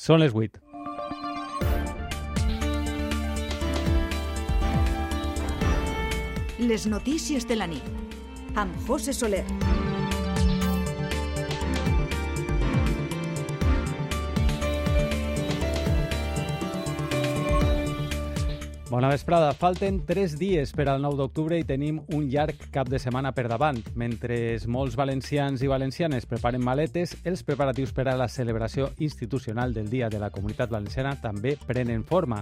Són les 8. Les notícies de la nit amb José Soler. Bona vesprada. Falten tres dies per al 9 d'octubre i tenim un llarg cap de setmana per davant. Mentre molts valencians i valencianes preparen maletes, els preparatius per a la celebració institucional del Dia de la Comunitat Valenciana també prenen forma.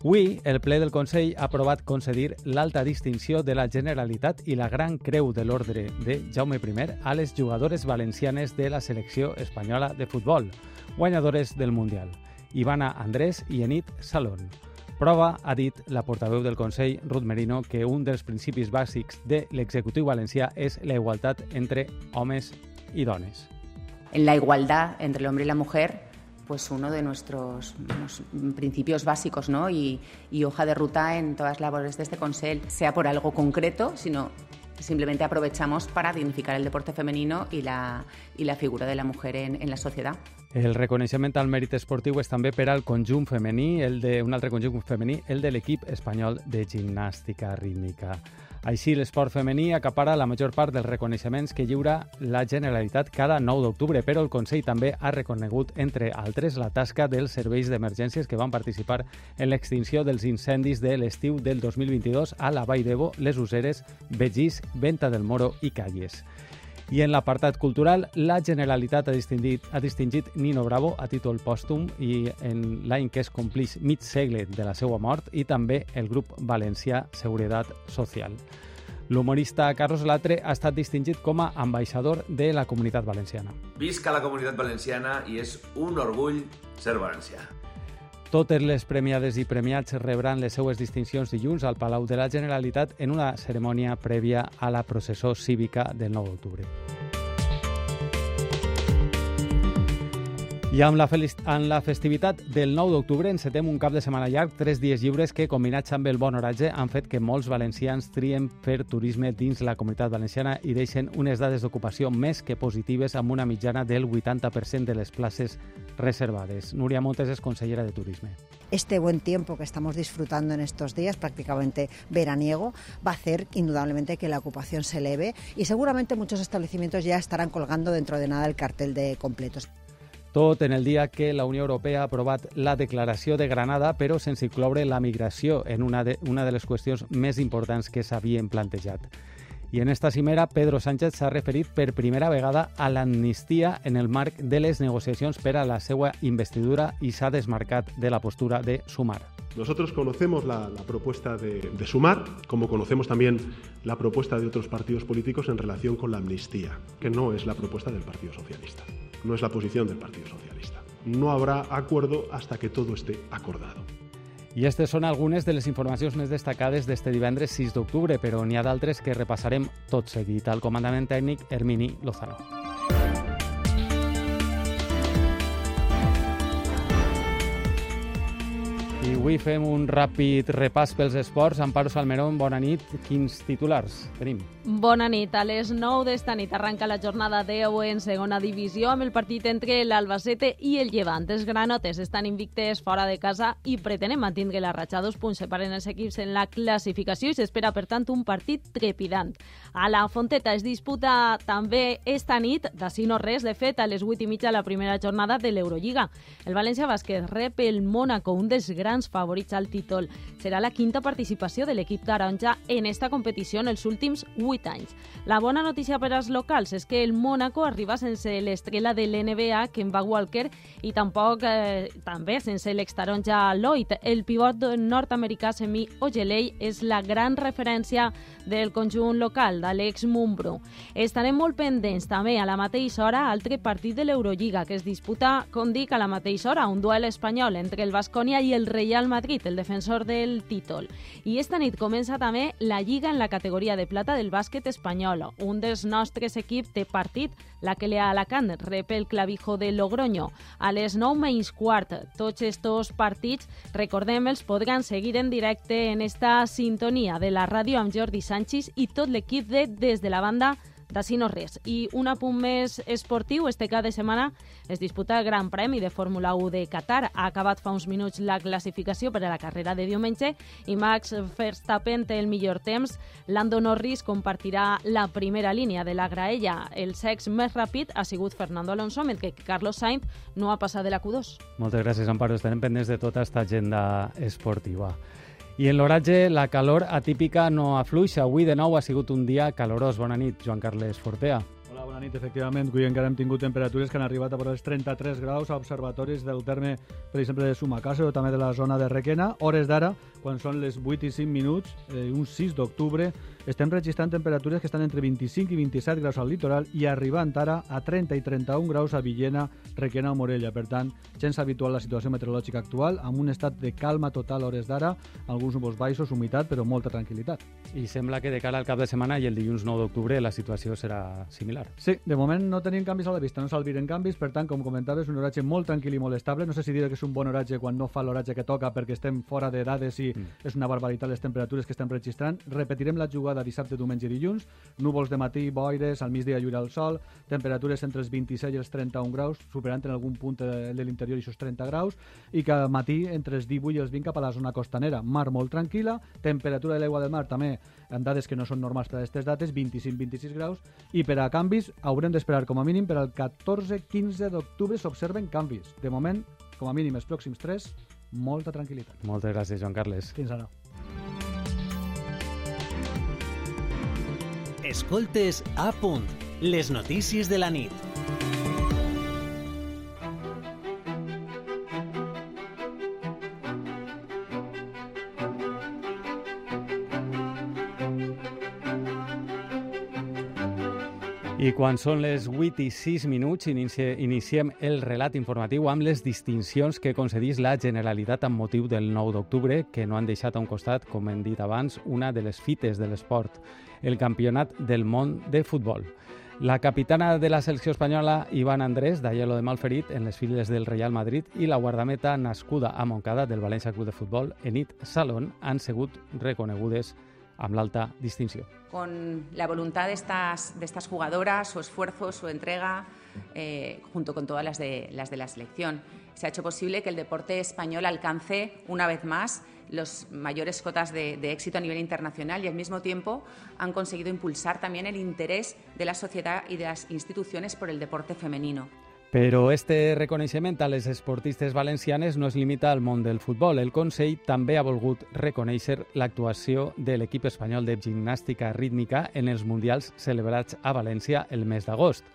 Avui, el ple del Consell ha aprovat concedir l'alta distinció de la Generalitat i la Gran Creu de l'Ordre de Jaume I a les jugadores valencianes de la selecció espanyola de futbol, guanyadores del Mundial, Ivana Andrés i Enid Salón. Prova ha dit la portaveu del Consell, Ruth Merino, que un dels principis bàsics de l'executiu valencià és la igualtat entre homes y dones. En la igualdad entre el hombre y la mujer, pues uno de nuestros principios básicos ¿no? y, y hoja de ruta en todas las labores de este Consell, sea por algo concreto, sino simplemente aprovechamos para dignificar el deporte femenino y la, y la figura de la mujer en, en la sociedad. El reconeixement al mèrit esportiu és també per al conjunt femení, el de un altre conjunt femení, el de l'equip espanyol de gimnàstica rítmica. Així, l'esport femení acapara la major part dels reconeixements que lliura la Generalitat cada 9 d'octubre, però el Consell també ha reconegut, entre altres, la tasca dels serveis d'emergències que van participar en l'extinció dels incendis de l'estiu del 2022 a la Vall d'Ebo, les Useres, Begís, Venta del Moro i Calles. I en l'apartat cultural, la Generalitat ha distingit, ha distingit Nino Bravo a títol pòstum i en l'any que es complix mig segle de la seva mort i també el grup valencià Seguretat Social. L'humorista Carlos Latre ha estat distingit com a ambaixador de la comunitat valenciana. Visca la comunitat valenciana i és un orgull ser valencià. Totes les premiades i premiats rebran les seues distincions dilluns al Palau de la Generalitat en una cerimònia prèvia a la processó cívica del 9 d'octubre. I amb la, amb la festivitat del 9 d'octubre encetem un cap de setmana llarg, tres dies lliures que, combinats amb el bon oratge, han fet que molts valencians trien fer turisme dins la comunitat valenciana i deixen unes dades d'ocupació més que positives amb una mitjana del 80% de les places reservades. Núria Montes és consellera de Turisme. Este buen tiempo que estamos disfrutando en estos días, prácticamente veraniego, va a hacer indudablemente que la ocupación se eleve y seguramente muchos establecimientos ya estarán colgando dentro de nada el cartel de completos. Tot en el dia que la Unió Europea ha aprovat la declaració de Granada, però sense incloure la migració en una de, una de les qüestions més importants que s'havien plantejat. I en esta cimera, Pedro Sánchez s'ha referit per primera vegada a l'amnistia en el marc de les negociacions per la seva investidura i s'ha desmarcat de la postura de Sumar. Nosotros conocemos la, propuesta de, Sumar, como conocemos también la propuesta de otros partidos políticos en relación con la amnistía, que no es la propuesta del Partido Socialista, no es la posición del Partido Socialista. No habrá acuerdo hasta que todo esté acordado. I aquestes són algunes de les informacions més destacades d'este divendres 6 d'octubre, però n'hi ha d'altres que repassarem tot seguit. Al comandament tècnic, Hermini Lozano. Avui fem un ràpid repàs pels esports. Amparo Salmerón, bona nit. Quins titulars tenim? Bona nit. A les 9 d'esta nit arranca la jornada 10 en segona divisió amb el partit entre l'Albacete i el Llevant. Els granotes estan invictes fora de casa i pretenen mantenir la ratxa. Dos punts separen els equips en la classificació i s'espera, per tant, un partit trepidant. A la Fonteta es disputa també esta nit, d'ací no res, de fet, a les 8 i mitja la primera jornada de l'Eurolliga. El València Bàsquet rep el Mónaco, un dels grans favorits al títol. Serà la quinta participació de l'equip taronja en esta competició en els últims 8 anys. La bona notícia per als locals és que el Mónaco arriba sense l'estrella de l'NBA, Kemba Walker, i tampoc eh, també sense l'extaronja Lloyd. El pivot nord-americà Semi Ojeley és la gran referència del conjunt local, d'Alex Mumbro. Estarem molt pendents també a la mateixa hora altre partit de l'Eurolliga que es disputa, com dic, a la mateixa hora, un duel espanyol entre el Basconia i el Real Madrid, el defensor del títol. I esta nit comença també la Lliga en la categoria de plata del bàsquet espanyol. Un dels nostres equips té partit, la que a Alacant rep el clavijo de Logroño. A les 9 menys quart, tots estos partits, recordem, els podran seguir en directe en esta sintonia de la ràdio amb Jordi Sánchez i tot l'equip de Des de la banda D'ací no res. I un apunt més esportiu, este cap de setmana es disputa el Gran Premi de Fórmula 1 de Qatar. Ha acabat fa uns minuts la classificació per a la carrera de diumenge i Max Verstappen té el millor temps. Lando Norris compartirà la primera línia de la graella. El sex més ràpid ha sigut Fernando Alonso, mentre que Carlos Sainz no ha passat de la Q2. Moltes gràcies, Amparo. Estarem pendents de tota aquesta agenda esportiva. I en l'oratge, la calor atípica no afluixa. Avui, de nou, ha sigut un dia calorós. Bona nit, Joan Carles Fortea. Hola, bona nit. Efectivament, avui encara hem tingut temperatures que han arribat a per els 33 graus a observatoris del terme, per exemple, de Sumacasa o també de la zona de Requena. Hores d'ara, quan són les 8 i 5 minuts, eh, un 6 d'octubre, estem registrant temperatures que estan entre 25 i 27 graus al litoral i arribant ara a 30 i 31 graus a Villena, Requena o Morella. Per tant, gens habitual la situació meteorològica actual, amb un estat de calma total a hores d'ara, alguns núvols baixos, humitat, però molta tranquil·litat. I sembla que de cara al cap de setmana i el dilluns 9 d'octubre la situació serà similar. Sí, de moment no tenim canvis a la vista, no s'albiren canvis, per tant, com comentaves, un horatge molt tranquil i molt estable. No sé si dir que és un bon horatge quan no fa l'horatge que toca perquè estem fora de dades i mm. és una barbaritat les temperatures que estem registrant. Repetirem la jugada dissabte, diumenge i dilluns. Núvols de matí, boires, al migdia lluirà el sol, temperatures entre els 26 i els 31 graus, superant en algun punt de, de l'interior i 30 graus, i que al matí entre els 18 i els 20 cap a la zona costanera. Mar molt tranquil·la, temperatura de l'aigua del mar també en dades que no són normals per a aquestes dates, 25-26 graus, i per a canvis haurem d'esperar com a mínim per al 14-15 d'octubre s'observen canvis. De moment, com a mínim els pròxims 3, molta tranquil·litat. Moltes gràcies, Joan Carles. Fins ara. Escoltes a punt. Les notícies de la nit. I quan són les 8 i 6 minuts, iniciem el relat informatiu amb les distincions que concedís la Generalitat amb motiu del 9 d'octubre, que no han deixat a un costat, com hem dit abans, una de les fites de l'esport, el Campionat del Món de Futbol. La capitana de la selecció espanyola, Ivan Andrés, d'Aielo de Malferit, en les files del Real Madrid, i la guardameta nascuda a Moncada del València Club de Futbol, Enit Salón, han sigut reconegudes amb l'alta distinció. Con la voluntad de estas, de estas jugadoras, su esfuerzo, su entrega, eh, junto con todas las de, las de la selección, se ha hecho posible que el deporte español alcance una vez más los mayores cotas de, de, éxito a nivel internacional y al mismo tiempo han conseguido impulsar también el interés de la sociedad y de las instituciones por el deporte femenino. Però este reconeixement a les esportistes valencianes no es limita al món del futbol. El Consell també ha volgut reconèixer l'actuació de l'equip espanyol de gimnàstica rítmica en els Mundials celebrats a València el mes d'agost.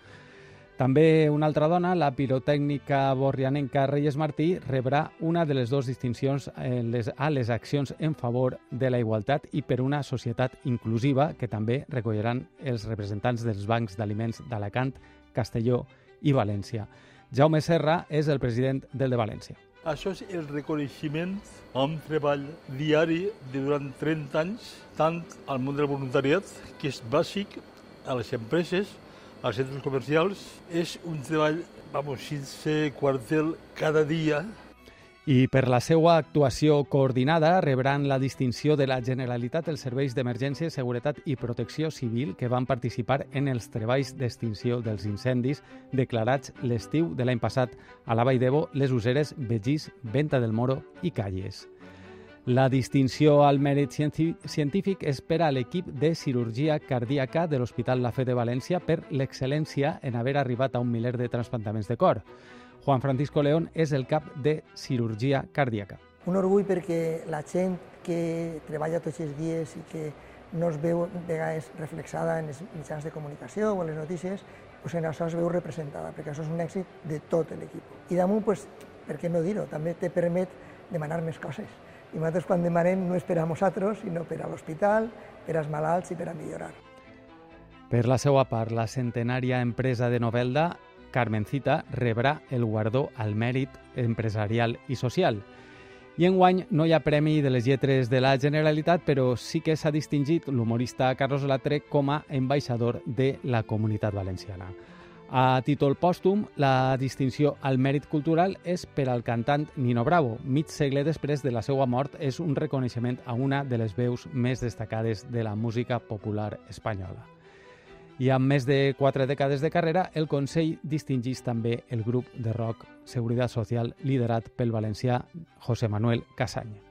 També una altra dona, la pirotècnica borrianenca Reyes Martí, rebrà una de les dues distincions en les, a les accions en favor de la igualtat i per una societat inclusiva que també recolliran els representants dels bancs d'aliments d'Alacant, Castelló i València. Jaume Serra és el president del de València. Això és el reconeixement a un treball diari de durant 30 anys, tant al món del voluntariat, que és bàsic a les empreses, als centres comercials. És un treball, vamos, sense quartel cada dia, i per la seva actuació coordinada rebran la distinció de la Generalitat els serveis d'emergència, seguretat i protecció civil que van participar en els treballs d'extinció dels incendis declarats l'estiu de l'any passat a la Vall d'Evo, les Useres, Begís, Venta del Moro i Calles. La distinció al mèrit científic és per a l'equip de cirurgia cardíaca de l'Hospital La Fe de València per l'excel·lència en haver arribat a un miler de trasplantaments de cor. Juan Francisco León és el cap de cirurgia cardíaca. Un orgull perquè la gent que treballa tots els dies i que no es veu de vegades reflexada en els mitjans de comunicació o en les notícies, pues en això es veu representada, perquè això és un èxit de tot l'equip. I damunt, pues, per què no dir-ho, també te permet demanar més coses. I nosaltres quan demanem no és per a nosaltres, sinó per a l'hospital, per als malalts i per a millorar. Per la seva part, la centenària empresa de Novelda Carmencita rebrà el guardó al mèrit empresarial i social. I enguany no hi ha premi de les lletres de la Generalitat, però sí que s'ha distingit l'humorista Carlos Latre com a ambaixador de la comunitat valenciana. A títol pòstum, la distinció al mèrit cultural és per al cantant Nino Bravo. Mig segle després de la seva mort és un reconeixement a una de les veus més destacades de la música popular espanyola. I amb més de quatre dècades de carrera, el Consell distingís també el grup de rock Seguretat Social liderat pel valencià José Manuel Casany.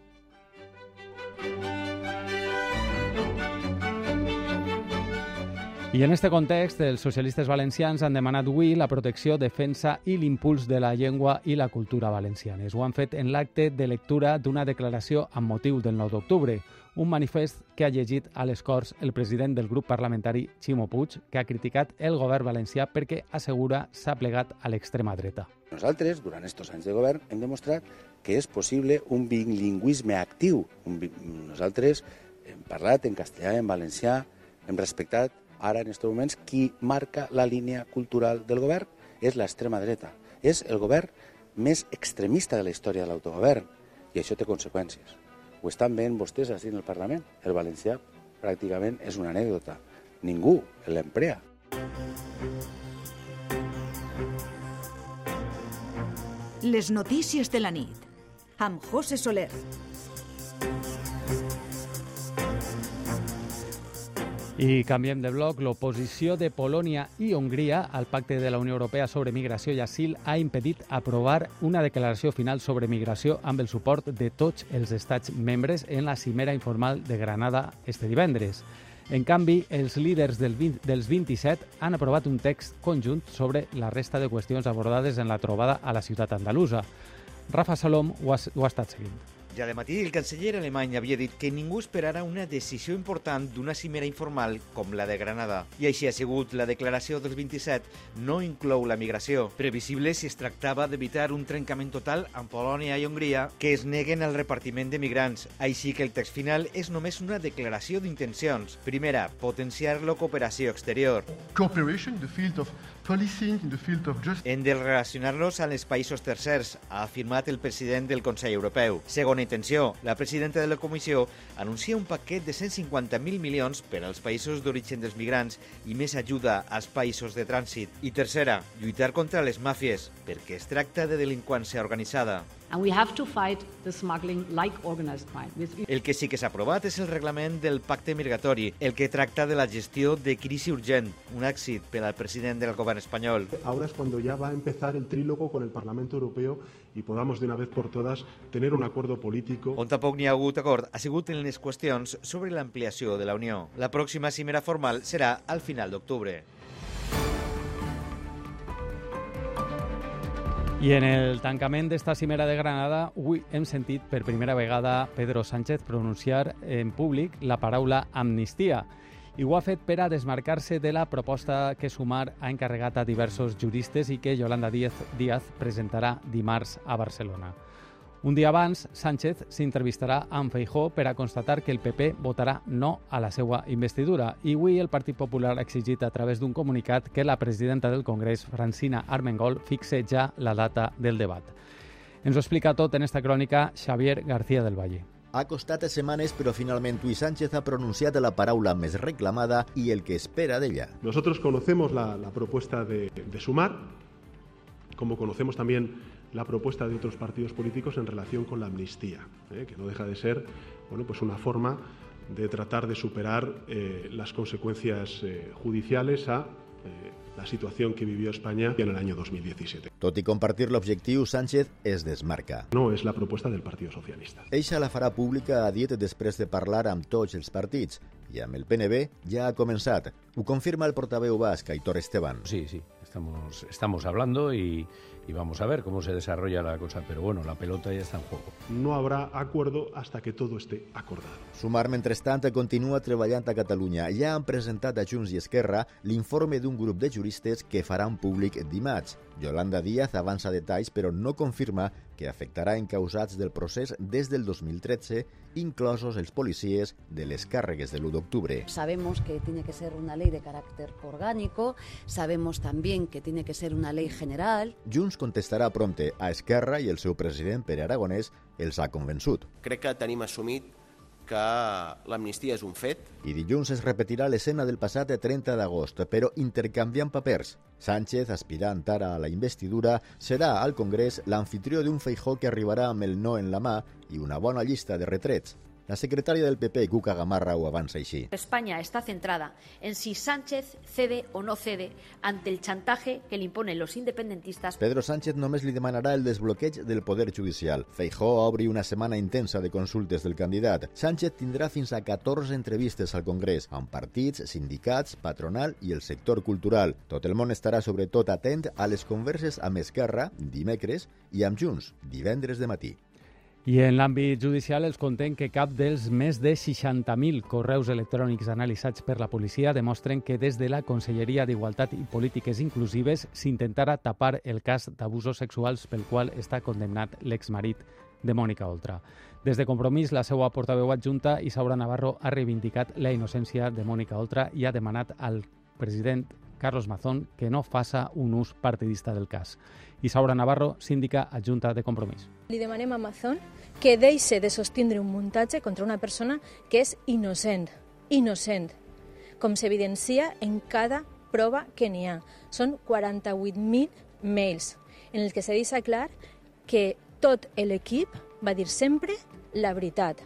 I en este context, els socialistes valencians han demanat avui la protecció, defensa i l'impuls de la llengua i la cultura valencianes. Ho han fet en l'acte de lectura d'una declaració amb motiu del 9 d'octubre, un manifest que ha llegit a les Corts el president del grup parlamentari Ximo Puig, que ha criticat el govern valencià perquè assegura s'ha plegat a l'extrema dreta. Nosaltres, durant aquests anys de govern, hem demostrat que és possible un bilingüisme actiu. Un, nosaltres hem parlat en castellà, en valencià, hem respectat Ara, en aquests moments, qui marca la línia cultural del govern és l'extrema dreta. És el govern més extremista de la història de l'autogovern i això té conseqüències. Ho estan veient vostès així en el Parlament. El valencià pràcticament és una anècdota. Ningú l'emprea. Les notícies de la nit amb José Soler. I canviem de bloc. L'oposició de Polònia i Hongria al pacte de la Unió Europea sobre migració i asil ha impedit aprovar una declaració final sobre migració amb el suport de tots els estats membres en la cimera informal de Granada este divendres. En canvi, els líders del 20, dels 27 han aprovat un text conjunt sobre la resta de qüestions abordades en la trobada a la ciutat andalusa. Rafa Salom ho ha, ho ha estat seguint. Ja de matí, el canceller alemany havia dit que ningú esperara una decisió important d'una cimera informal com la de Granada. I així ha sigut. La declaració dels 27 no inclou la migració, previsible si es tractava d'evitar un trencament total amb Polònia i Hongria, que es neguen al repartiment de migrants. Així que el text final és només una declaració d'intencions. Primera, potenciar la cooperació exterior. Cooperation the field of Hem de relacionar-nos amb els països tercers, ha afirmat el president del Consell Europeu. Segona intenció, la presidenta de la Comissió anuncia un paquet de 150.000 milions per als països d'origen dels migrants i més ajuda als països de trànsit. I tercera, lluitar contra les màfies, perquè es tracta de delinqüència organitzada. And we have to fight the smuggling like organized crime. El que sí que s'ha aprovat és el reglament del pacte migratori, el que tracta de la gestió de crisi urgent, un èxit per al president del govern espanyol. Ahora es cuando ya va a empezar el trílogo con el Parlamento Europeo y podamos de una vez por todas tener un acuerdo político. On tampoc n'hi ha hagut acord ha sigut en les qüestions sobre l'ampliació de la Unió. La pròxima cimera formal serà al final d'octubre. I en el tancament d'esta cimera de Granada, avui hem sentit per primera vegada Pedro Sánchez pronunciar en públic la paraula amnistia. I ho ha fet per a desmarcar-se de la proposta que Sumar ha encarregat a diversos juristes i que Yolanda Díaz, Díaz presentarà dimarts a Barcelona. Un dia abans, Sánchez s'entrevistarà amb Feijó per a constatar que el PP votarà no a la seva investidura i avui el Partit Popular ha exigit a través d'un comunicat que la presidenta del Congrés, Francina Armengol, fixe ja la data del debat. Ens ho explica tot en esta crònica Xavier García del Valle. Ha costat setmanes, però finalment Luis Sánchez ha pronunciat la paraula més reclamada i el que espera d'ella. Nosotros conocemos la, la propuesta de, de Sumar, como conocemos también la propuesta de otros partidos políticos en relación con la amnistía, ¿eh? que no deja de ser bueno, pues una forma de tratar de superar eh, las consecuencias eh, judiciales a la situación que vivió España en el año 2017. Tot i compartir l'objectiu, Sánchez es desmarca. No és la proposta del Partit Socialista. Eixa la farà pública a dit després de parlar amb tots els partits i amb el PNB ja ha començat. Ho confirma el portaveu basc, Aitor Esteban. Sí, sí, estamos, estamos hablando y, y vamos a ver cómo se desarrolla la cosa. Pero bueno, la pelota ya está en juego. No habrá acuerdo hasta que todo esté acordado. Sumar, mentrestant, continua treballant a Catalunya. Ja han presentat a Junts i Esquerra l'informe d'un grup de juristes que faran públic dimarts. Yolanda Díaz avança detalls, però no confirma que afectarà encausats del procés des del 2013, inclosos els policies de les càrregues de l'1 d'octubre. Sabemos que tiene que ser una ley de carácter orgánico, sabemos también que tiene que ser una ley general. Junts contestarà prompte a Esquerra i el seu president Pere Aragonès els ha convençut. Crec que tenim assumit que l'amnistia és un fet. I dilluns es repetirà l'escena del passat 30 d'agost, però intercanviant papers. Sánchez, aspirant ara a la investidura, serà al Congrés l'anfitrió d'un feijó que arribarà amb el no en la mà i una bona llista de retrets. La secretaria del PP, Cuca Gamarra, ho avança així. España está centrada en si Sánchez cede o no cede ante el chantaje que le imponen los independentistas. Pedro Sánchez només li demanarà el desbloqueig del poder judicial. Feijó obri una setmana intensa de consultes del candidat. Sánchez tindrà fins a 14 entrevistes al Congrés, amb partits, sindicats, patronal i el sector cultural. Tot el món estarà sobretot atent a les converses amb Esquerra, dimecres, i amb Junts, divendres de matí. I en l'àmbit judicial els contem que cap dels més de 60.000 correus electrònics analitzats per la policia demostren que des de la Conselleria d'Igualtat i Polítiques Inclusives s'intentara tapar el cas d'abusos sexuals pel qual està condemnat l'exmarit de Mònica Oltra. Des de Compromís, la seva portaveu adjunta, Isaura Navarro, ha reivindicat la innocència de Mònica Oltra i ha demanat al president Carlos Mazón que no faça un ús partidista del cas. Isaura Navarro, síndica adjunta de Compromís. Li demanem a Mazón que deixe de sostindre un muntatge contra una persona que és innocent, innocent, com s'evidencia en cada prova que n'hi ha. Són 48.000 mails en els que se deixa clar que tot l'equip va dir sempre la veritat.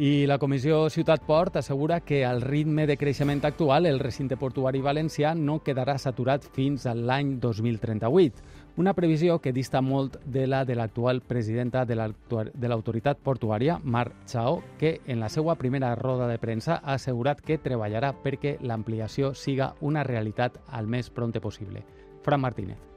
I la Comissió Ciutat Port assegura que al ritme de creixement actual el recinte portuari valencià no quedarà saturat fins a l'any 2038, una previsió que dista molt de la de l'actual presidenta de l'autoritat portuària, Mar Chao, que en la seva primera roda de premsa ha assegurat que treballarà perquè l'ampliació siga una realitat al més pronte possible. Fran Martínez.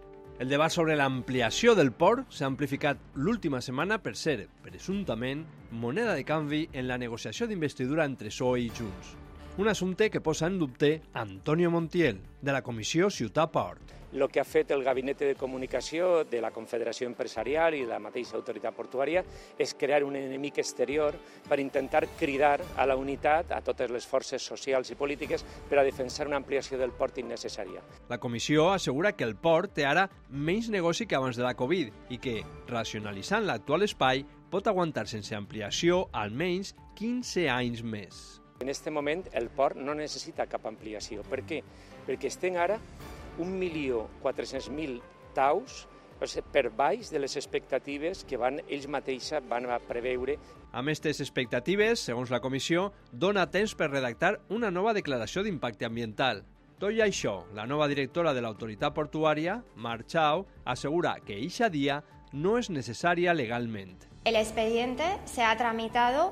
El debat sobre l'ampliació del port s'ha amplificat l'última setmana per ser, presumptament, moneda de canvi en la negociació d'investidura entre PSOE i Junts. Un assumpte que posa en dubte Antonio Montiel, de la Comissió Ciutat Port. El que ha fet el Gabinet de Comunicació de la Confederació Empresarial i la mateixa autoritat portuària és crear un enemic exterior per intentar cridar a la unitat a totes les forces socials i polítiques per a defensar una ampliació del port innecessària. La comissió assegura que el port té ara menys negoci que abans de la Covid i que, racionalitzant l'actual espai, pot aguantar sense ampliació almenys 15 anys més. En aquest moment el port no necessita cap ampliació. Per què? Perquè estem ara 1.400.000 taus per baix de les expectatives que van, ells mateixa van a preveure. Amb aquestes expectatives, segons la comissió, dona temps per redactar una nova declaració d'impacte ambiental. Tot i això, la nova directora de l'autoritat portuària, Mar Chao, assegura que eixa dia no és necessària legalment. El expediente se ha tramitado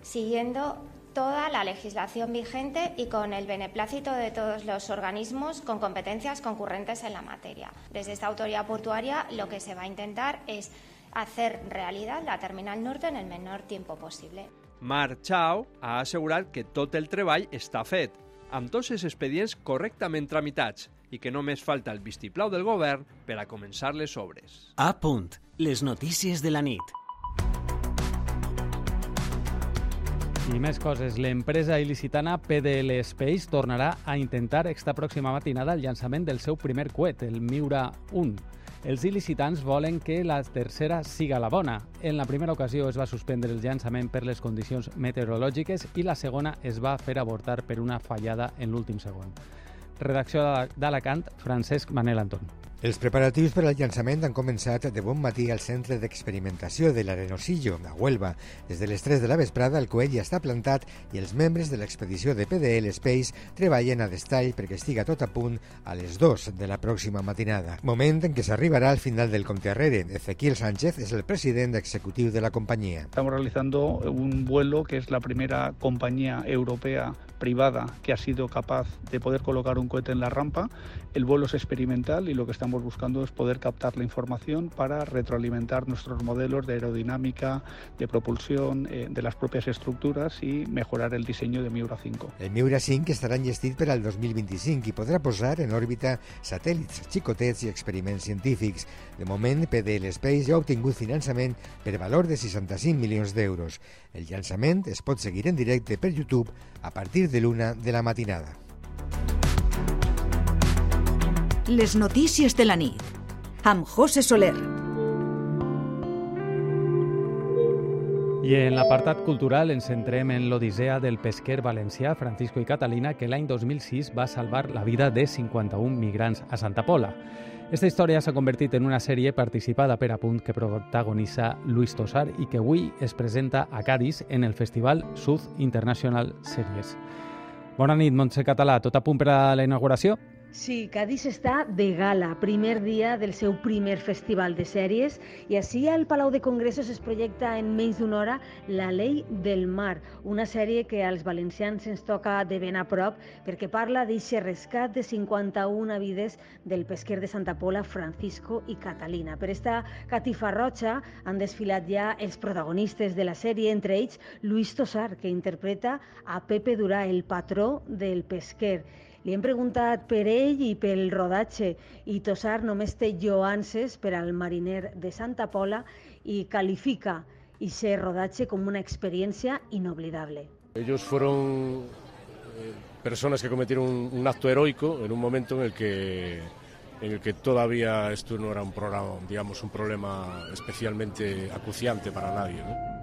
siguiendo toda la legislación vigente y con el beneplácito de todos los organismos con competencias concurrentes en la materia. Desde esta autoridad portuaria lo que se va a intentar es hacer realidad la Terminal Norte en el menor tiempo possible. Mar Chao ha assegurat que tot el treball està fet, amb tots els expedients correctament tramitats i que només falta el vistiplau del govern per a començar les obres. A punt. Les notícies de la nit. I més coses. L'empresa il·licitana PDL Space tornarà a intentar esta pròxima matinada el llançament del seu primer coet, el Miura 1. Els il·licitants volen que la tercera siga la bona. En la primera ocasió es va suspendre el llançament per les condicions meteorològiques i la segona es va fer avortar per una fallada en l'últim segon. Redacció d'Alacant, Francesc Manel Anton. Els preparatius per al llançament han començat de bon matí al centre d'experimentació de l'Arenosillo, a Huelva. Des de les 3 de la vesprada el coet ja està plantat i els membres de l'expedició de PDL Space treballen a destall perquè estiga tot a punt a les 2 de la pròxima matinada. Moment en què s'arribarà al final del compte arrere. Ezequiel Sánchez és el president executiu de la compañía. Estamos realizando un vuelo que es la primera compañía europea privada que ha sido capaz de poder colocar un cohete en la rampa. El vuelo es experimental y lo que estamos buscando es poder captar la información para retroalimentar nuestros modelos de aerodinámica, de propulsión, eh, de las propias estructuras y mejorar el diseño de Miura 5. El Miura 5 estarà enllestit per al 2025 i podrà posar en òrbita satèl·lits xicotets i experiments científics. De moment, PDL Space ja ha obtingut finançament per valor de 65 milions d'euros. El llançament es pot seguir en directe per YouTube a partir de l'una de la matinada. Les notícies de la nit. Amb José Soler. I en l'apartat cultural ens centrem en l'odissea del pesquer valencià Francisco i Catalina que l'any 2006 va salvar la vida de 51 migrants a Santa Pola. Esta història s'ha convertit en una sèrie participada per a punt que protagonitza Luis Tosar i que avui es presenta a Cádiz en el Festival Sud International Series. Bona nit, Montse Català. Tot a punt per a la inauguració? Sí, Cádiz està de gala, primer dia del seu primer festival de sèries i així al Palau de Congressos es projecta en menys d'una hora La Lei del Mar, una sèrie que als valencians ens toca de ben a prop perquè parla d'aquest rescat de 51 vides del pesquer de Santa Pola, Francisco i Catalina. Per esta catifa roja han desfilat ja els protagonistes de la sèrie, entre ells Luis Tosar, que interpreta a Pepe Durà, el patró del pesquer. Li hem preguntat per ell i pel rodatge i Tosar només té lloances per al mariner de Santa Pola i califica i ser rodatge com una experiencia inolvidable. Ellos fueron eh, personas que cometieron un, acto heroico en un momento en el que en el que todavía esto no era un programa, digamos, un problema especialmente acuciante para nadie. ¿no?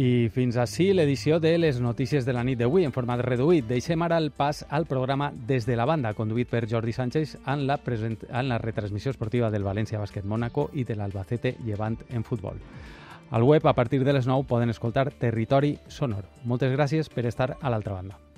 I fins així l'edició de les notícies de la nit d'avui en format reduït. Deixem ara el pas al programa Des de la banda, conduït per Jordi Sánchez en la, present... en la retransmissió esportiva del València Bàsquet Mónaco i de l'Albacete Llevant en futbol. Al web, a partir de les 9, poden escoltar Territori Sonor. Moltes gràcies per estar a l'altra banda.